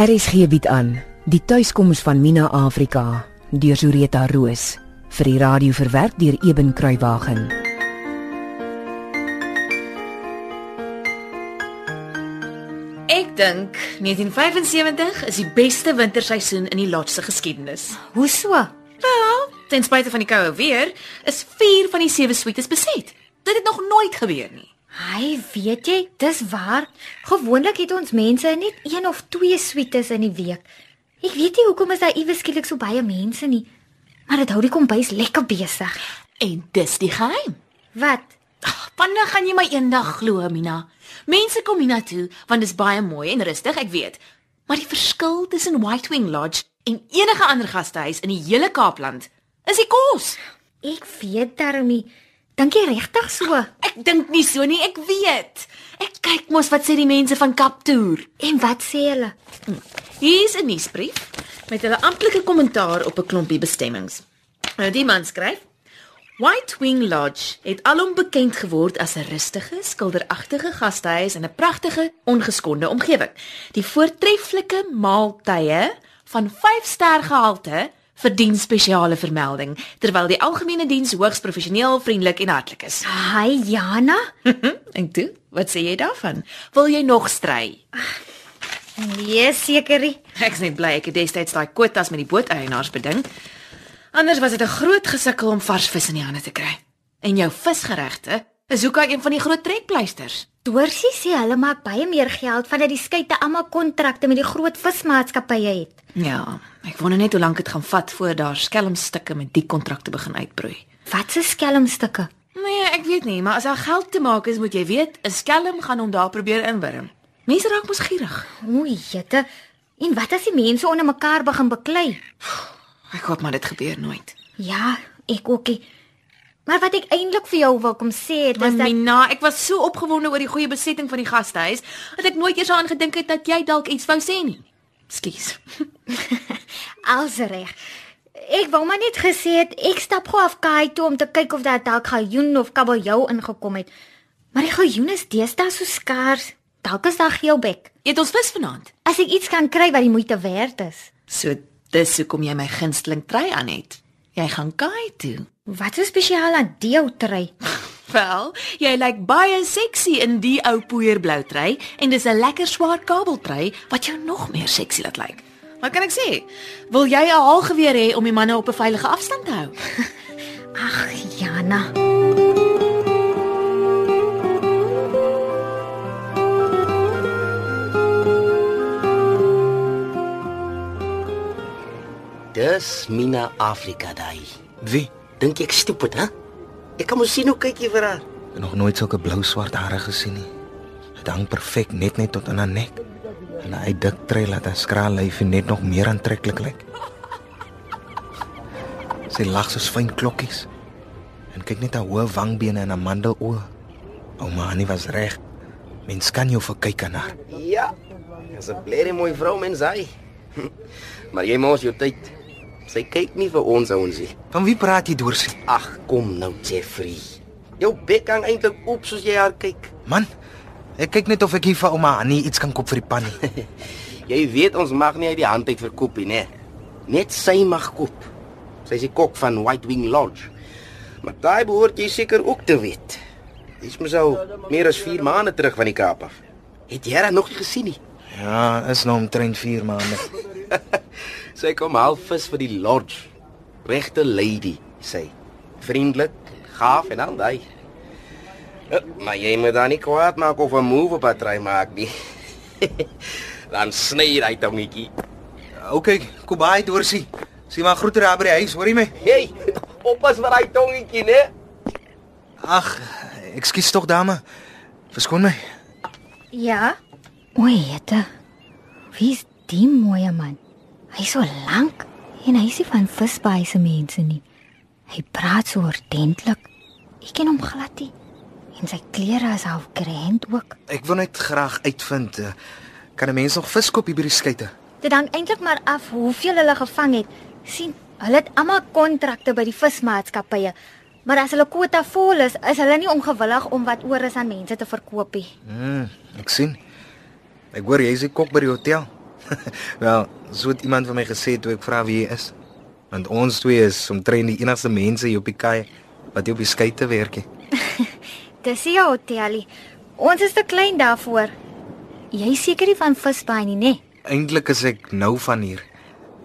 RSG bied aan die tuiskoms van Mina Afrika deur Zureta Roos vir die radio verwerk deur Eben Kruiwagen. Ek dink 1975 is die beste winterseisoen in die se geskiedenis. Hoe so? Wel, ten spyte van die koue weer, is 4 van die 7 suites beset. Dit het nog nooit gebeur nie. Hy, weet jy, dis waar. Gewoonlik het ons mense net een of twee suites in die week. Ek weet nie hoekom is daar iewes skielik so baie mense nie. Maar dit hou die kombuis lekker besig. En dis die geheim. Wat? Wanneer gaan jy my eendag glo, Mina? Mense kom hiernatoe want dit is baie mooi en rustig, ek weet. Maar die verskil tussen White Wing Lodge en enige ander gastehuis in die hele Kaapland is die kos. Ek weet daarom nie. Dink jy regtig so? Ek dink nie so nie, ek weet. Ek kyk mos wat sê die mense van Kaptoer. En wat sê hulle? Hier's 'n nuusbrief met hulle amptelike kommentaar op 'n klompie bestemmings. Nou die man skryf: White Wing Lodge het alom bekend geword as 'n rustige, skilderagtige gastehuis in 'n pragtige, ongeskonde omgewing. Die voortreffelike maaltye van 5-ster gehalte verdien spesiale vermelding, terwyl die algemene diens hoogs professioneel, vriendelik en hartlik is. Hi Jana. en toe, wat sê jy daarvan? Wil jy nog stry? Nee, seker nie. Ek's net bly ek het destyds daai kwotas met die booteienaars beding. Anders was dit 'n groot gesukkel om vars vis in die hande te kry. En jou visgeregte is hoekom een van die groot trekpleisters. Dorsie sê hulle maak baie meer geld vandat die skeite almal kontrakte met die groot vismaatskappye het. Ja, ek wonder net hoe lank dit gaan vat voor daar skelmstukke met die kontrakte begin uitbroei. Wat se skelmstukke? Nee, ek weet nie, maar as daar geld te maak is, moet jy weet, 'n skelm gaan hom daar probeer inwurm. Mense raak mos gierig. O, jette. En wat as die mense onder mekaar begin beklei? Ek hoop maar dit gebeur nooit. Ja, ek ookie. Maar wat ek eintlik vir jou wil kom sê, het, is dat Mina, ek was so opgewonde oor die goeie besetting van die gastehuis dat ek nooit eers aan gedink het dat jy dalk iets wou sê nie. Ekskuus. alles reg. Ek wou maar net gesê het ek stap gou af Kai toe om te kyk of daar dalk gajoen of kabeljou ingekom het. Maar die gajoen is deesdae so skaars. Dalk is daar geelbek. Eet ons vis vanaand. As ek iets kan kry wat die moeite werd is. So dis hoekom jy my gunsteling trui aan het. Jy gaan Kaai toe. Wat so spesiaal aan die ou trui? Wel, jy lyk baie seksie in die ou poeierblou trui en dis 'n lekker swaar kabeltrui wat jou nog meer seksie laat lyk. Wat kan ek sê? Wil jy 'n haalgeweer hê om die manne op 'n veilige afstand te hou? Ag, Jana. Dis Mina Afrika daai. Wie? Dink ek stupid, hè? Ek kan mos sien hoe kyk jy vir haar. Ek het nog nooit sulke blou swart hare gesien nie. Dit hang perfek net net tot aan haar nek. En hy dik trei laat haar skraal lyfie net nog meer aantreklik lyk. Sy lag soos fyn klokkies. En kyk net haar hoë wangbene en haar mandeloë. Ouma Annie was reg. Mens kan jou verkyk aan haar. Ja. Dis 'n blerrie mooi vrou mens hy. maar jy mos jou tyd. Sy kyk nie vir ons ouensie. Van wie praat jy doorsie? Ag, kom nou Jeffrey. Jou bek hang eintlik oop soos jy haar kyk. Man, ek kyk net of ek hier vir ouma Annie iets kan koop vir die pan nie. Jy weet ons mag nie uit die hand uit verkoop nie, né? Net sy mag koop. Sy is die kok van White Wing Lodge. Maar daai behoort jy seker ook te weet. Dis mos al meer as 4 maande terug van die Kaap af. Het jy haar nog nie gesien nie? Ja, is nou omtrent 4 maande. Sy kom half vis vir die lodge. Regte lady, sê. Vriendelik, gaaf en al daai. Ja, maar jy moet dan nie kwaad maak of 'n move op haar maak nie. dan sny hy tongetjie. OK, kom baie doorsie. Sien maar groete daar by die huis, hoor jy my? Hey, oppas vir daai tongetjie, né? Ag, ekskuus tog dame. Verskoon my. Ja. O, jette. Wie is die mooi man? Hy's so lank en hy is nie van visbaai se mense nie. Hy praat so ordentlik. Ek ken hom glad nie. En sy klere is half grand ook. Ek wil net graag uitvind eh, kan 'n mens nog vis koop hier by die skeite? Dit hang eintlik maar af hoeveel hulle gevang het. sien, hulle het almal kontrakte by die vismaatskappye. Maar as hulle kwota vol is, is hulle nie ongewillig om wat oor is aan mense te verkoop nie. Mm, ek sien. Ek hoor jy's die kok by die hotel. Wel, so het iemand van my gesê toe ek vra wie hy is. Want ons twee is omtrent die enigste mense hier op die kaai wat hier op die skei te werk. he. Dis 'n hotelie. Ons is te klein daarvoor. Jy seker nie van Visbaai nie, né? Eintlik is ek nou van hier.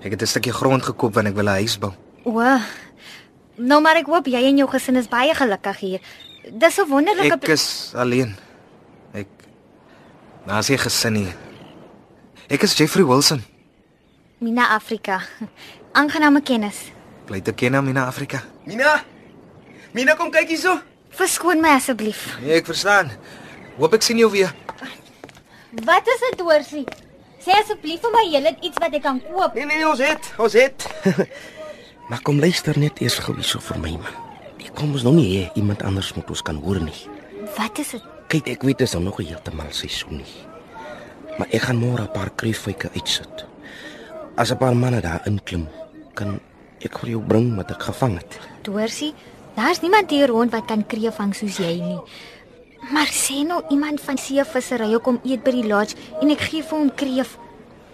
Ek het 'n stukkie grond gekoop want ek wil 'n huis bou. O. Nou maar ek hoop jy en jou gesin is baie gelukkig hier. Dis 'n wonderlike Ek is alleen. Ek Daar's nie gesin nie. Ek is Jeffrey Wilson. Mina Afrika. Aangename kennis. Bly te ken in Afrika. Mina. Mina kom kyk hierso. Verskoon my asseblief. Nee, ek verstaan. Hoop ek sien jou weer. Wat is dit, Dorsie? Sê asseblief vir my jy het iets wat ek kan koop. Nee nee, ons het, ons het. maar kom luister net eers gou hierso vir my man. Ek kom ons nog nie hê iemand anders moet ons kan hoor nie. Wat is dit? Kyk, ek weet dit is nog heeltemal seisoen nie. Maar ek gaan môre 'n paar kreefvyke uitsit. As 'n paar manne daar inklim, kan ek vir jou bring wat ek gevang het. Dorsie, daar's niemand hier rond wat kan kreef vang soos jy nie. Maar sê nou iemand van seevissery kom eet by die lodge en ek gee vir hom kreef.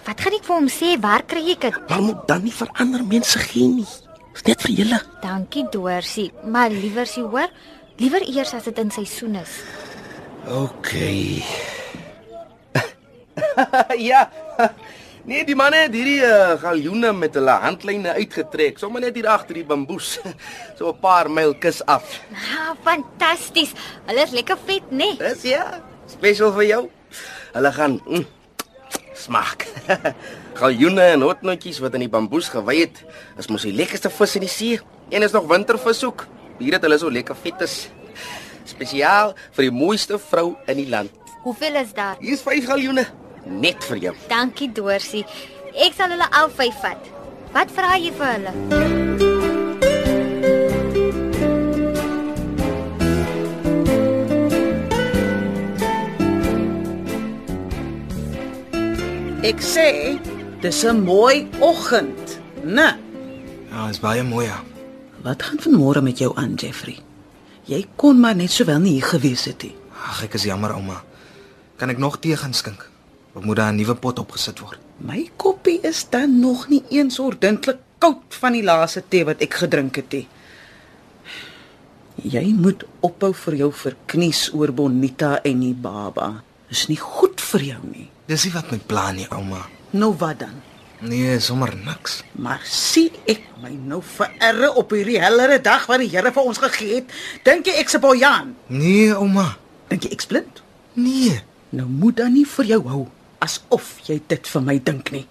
Wat gaan ek vir hom sê? Waar kry ek dit? Maar moet dan nie vir ander mense gee nie. Dis net vir julle. Dankie Dorsie, maar liewer sy hoor, liewer eers as dit in seisoen is. OK. ja. Nee, die manne het hierdie uh, galjoene met hulle handlyne uitgetrek, sommer net hier agter die bamboes. so 'n paar myl kus af. Ah, fantasties. Hulle is lekker vet, né? Nee? Dis ja, spesiaal vir jou. Hulle gaan mm, smaak. galjoene en hotnotjies wat in die bamboes gewy het, is mos die lekkerste vis in die see. En is nog wintervis ook. Hier het hulle so lekker vet is. Spesiaal vir die mooiste vrou in die land. Hoeveel is daar? Hier is 5 galjoene net vir jou. Dankie Dorsie. Ek sal hulle al vyf vat. Wat vra jy vir hulle? Ek sê, dis 'n mooi oggend, né? Ja, is baie mooi. Ja. Wat gaan vanmôre met jou aan, Jeffrey? Jy kon maar net sowel nie hier gewees het nie. Ag, ek is jammer, ouma. Kan ek nog tee gaan skink? Of moet daar 'n nuwe pot opgesit word? My koppie is dan nog nie eens ordentlik koud van die laaste tee wat ek gedrink het nie. Jy moet ophou vir jou verknies oor Bonita en die baba. Dis nie goed vir jou nie. Dis nie wat my plan nie, ouma. Nou wat dan? Nee, sommer niks. Maar sien ek my nou vererre op hierdie hellere dag wat die Here vir ons gegee het? Dink jy ek's 'n bojan? Nee, ouma. Dink jy ek's blind? Nee. Nou moet dan nie vir jou hou asof jy dit vir my dink nie.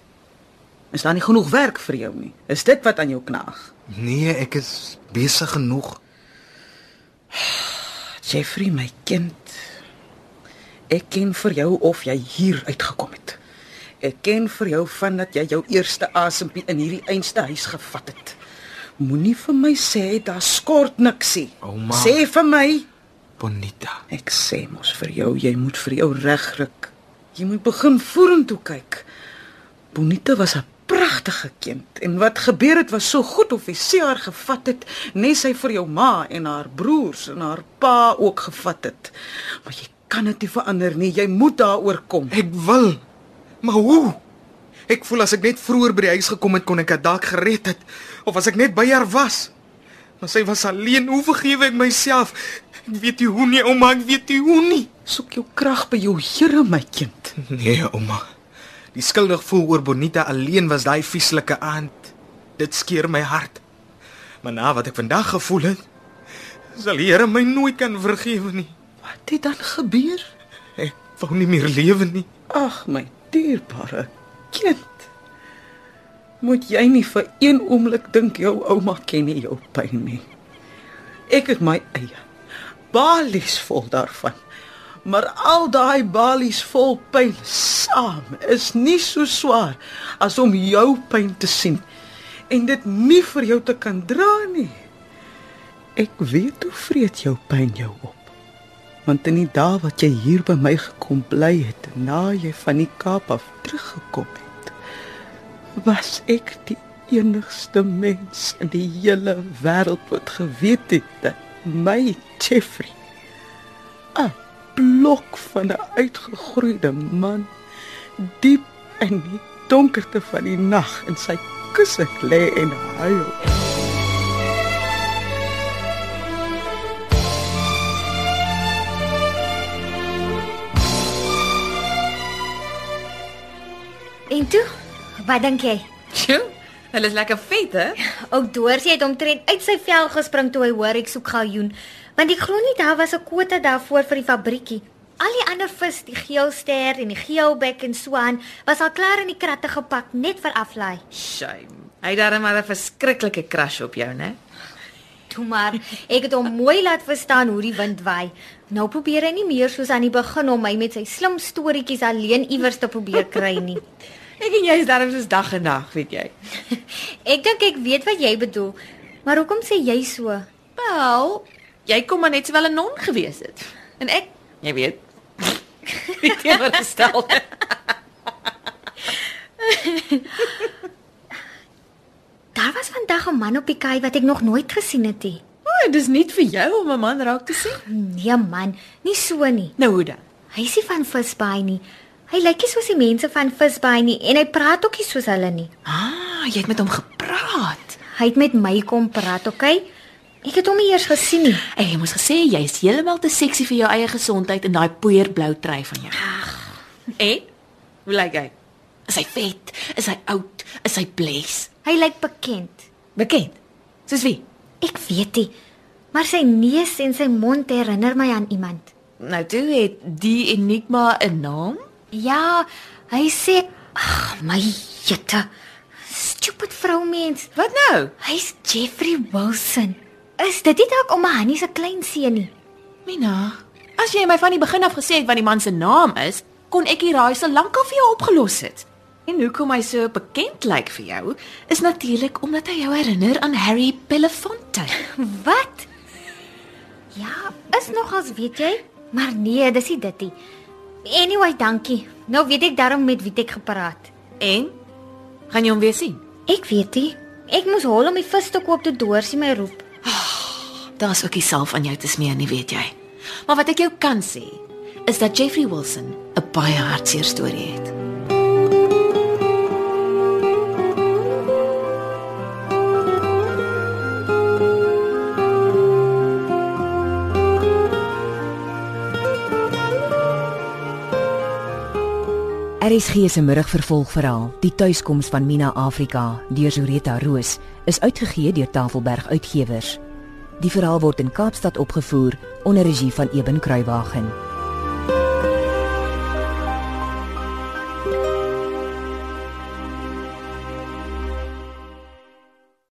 Is daar nie genoeg werk vir jou nie? Is dit wat aan jou knaag? Nee, ek is besig genoeg. Jeffrey, my kind. Ek ken vir jou of jy hier uitgekom het. Ek ken vir jou van dat jy jou eerste asempie in hierdie einste huis gevat het. Moenie vir my sê daar skort niksie. Ouma. Sê vir my, Bonita. ek sê mos vir jou, jy moet vir jou regryk. Jy moet begin vorentoe kyk. Bonita was 'n pragtige kind en wat gebeur het was so goed of hy sy haar gevat het, net sy vir jou ma en haar broers en haar pa ook gevat het. Maar jy kan dit nie verander nie. Jy moet daaroor kom. Ek wil. Maar hoe? Ek voel as ek net vroeër by die huis gekom het kon ek dit dalk gered het of as ek net by haar was. Maar sy was alleen. Hoe vergewe ek myself? Ek weet nie hoe nie, ouma, ek weet nie hoe nie. Soek jou krag by jou Here, my kind. Nee, ouma. Die skuldig voel oor Bonita alleen was daai vieslike aand. Dit skeer my hart. Maar na wat ek vandag gevoel het, sal die Here my nooit kan vergewe nie. Wat het dan gebeur? Ek wou nie meer lewe nie. Ag, my dierbare kind. Moet jy nie vir een oomblik dink jou ouma ken nie jou pyn nie. Ek het my eie balies vol daarvan. Maar al daai balies vol pyn saam is nie so swaar as om jou pyn te sien en dit nie vir jou te kan dra nie. Ek weet hoe vreet jou pyn jou op. Want in die dae wat jy hier by my gekom bly het, na jy van die Kaap af teruggekom het, was ek die enigste mens in die hele wêreld wat geweet het dat my Jeffrey 'n blok van 'n uitgegroeide man diep in die donkerte van die nag in sy kussing lê en huil. En toe, wat dink jy? Sjoe, hulle is lekker vet, hè? Ou Doorsie het omtrent uit sy vel gespring toe hy hoor ek soek galjoen, want ek glo nie daar was 'n kwota daarvoor vir die fabriekie. Al die ander vis, die geelster en die geelbek en so aan, was al klaar in die kratte gepak net vir aflaai. Shame. Hy het darem maar 'n verskriklike crush op jou, né? Toe maar, ek het hom mooi laat verstaan hoe die wind waai. Nou probeer hy nie meer soos aan die begin om my met sy slim storieetjies alleen iewers te probeer kry nie. Ek en jy is darem soos dag en nag, weet jy. Ek dink ek weet wat jy bedoel. Maar hoekom sê jy so? Wel, jy kom maar net sowel 'n non gewees het. En ek, jy weet, die teenoorgestel. Daar was vandag 'n man op die kei wat ek nog nooit gesien het nie. O, dis nie vir jou om 'n man raak te sien. Nee man, nie so nie. Nou hoe dan? Hy is nie van Visbaai nie. Hy lyk nie soos die mense van Visbaai nie en hy praat ook nie soos hulle nie. Ah, jy het met hom gepraat. Hy het met my kom praat, okay? Ek het hom nie eers gesien nie. Ek hey, moes gesê jy is heeltemal te seksie vir jou eie gesondheid in daai poeierblou trui van jou. Ag. En hoe lyk hy? Is hy vet? Is hy oud? Is hy bles? Hy lyk bekend. Bekend. Soos wie? Ek weet nie, maar sy neus en sy mond herinner my aan iemand. Nou toe het die enigma 'n naam? Ja, hy sê, ag my jette. Stupid vroumens. Wat nou? Hy's Jeffrey Wilson. Is dit nie dalk om Hannie se klein seun? Mina, as jy my van die begin af gesê het wat die man se naam is, kon ek die raaisel lankal vir jou opgelos het. En hoekom hy so bekend lyk vir jou, is natuurlik omdat hy jou herinner aan Harry Belafonte. Wat? Ja, is nogals weet jy, maar nee, dis nie dit nie. Anyway, dankie. Nou weet ek daarom met wie ek gepraat. En gaan jy hom weer sien? Ek weet nie. Ek moes hol om die vis te koop te doorsie my roep. Daar's ook nie self aan jou te smeer nie, weet jy. Maar wat ek jou kan sê, is dat Jeffrey Wilson 'n baie hartseer storie het. RSG se middagvervolgverhaal, Die tuiskoms van Mina Afrika deur Zureta Roos, is uitgegee deur Tafelberg Uitgewers. Die verhaal word in Kaapstad opgevoer onder regie van Eben Kruiwagen.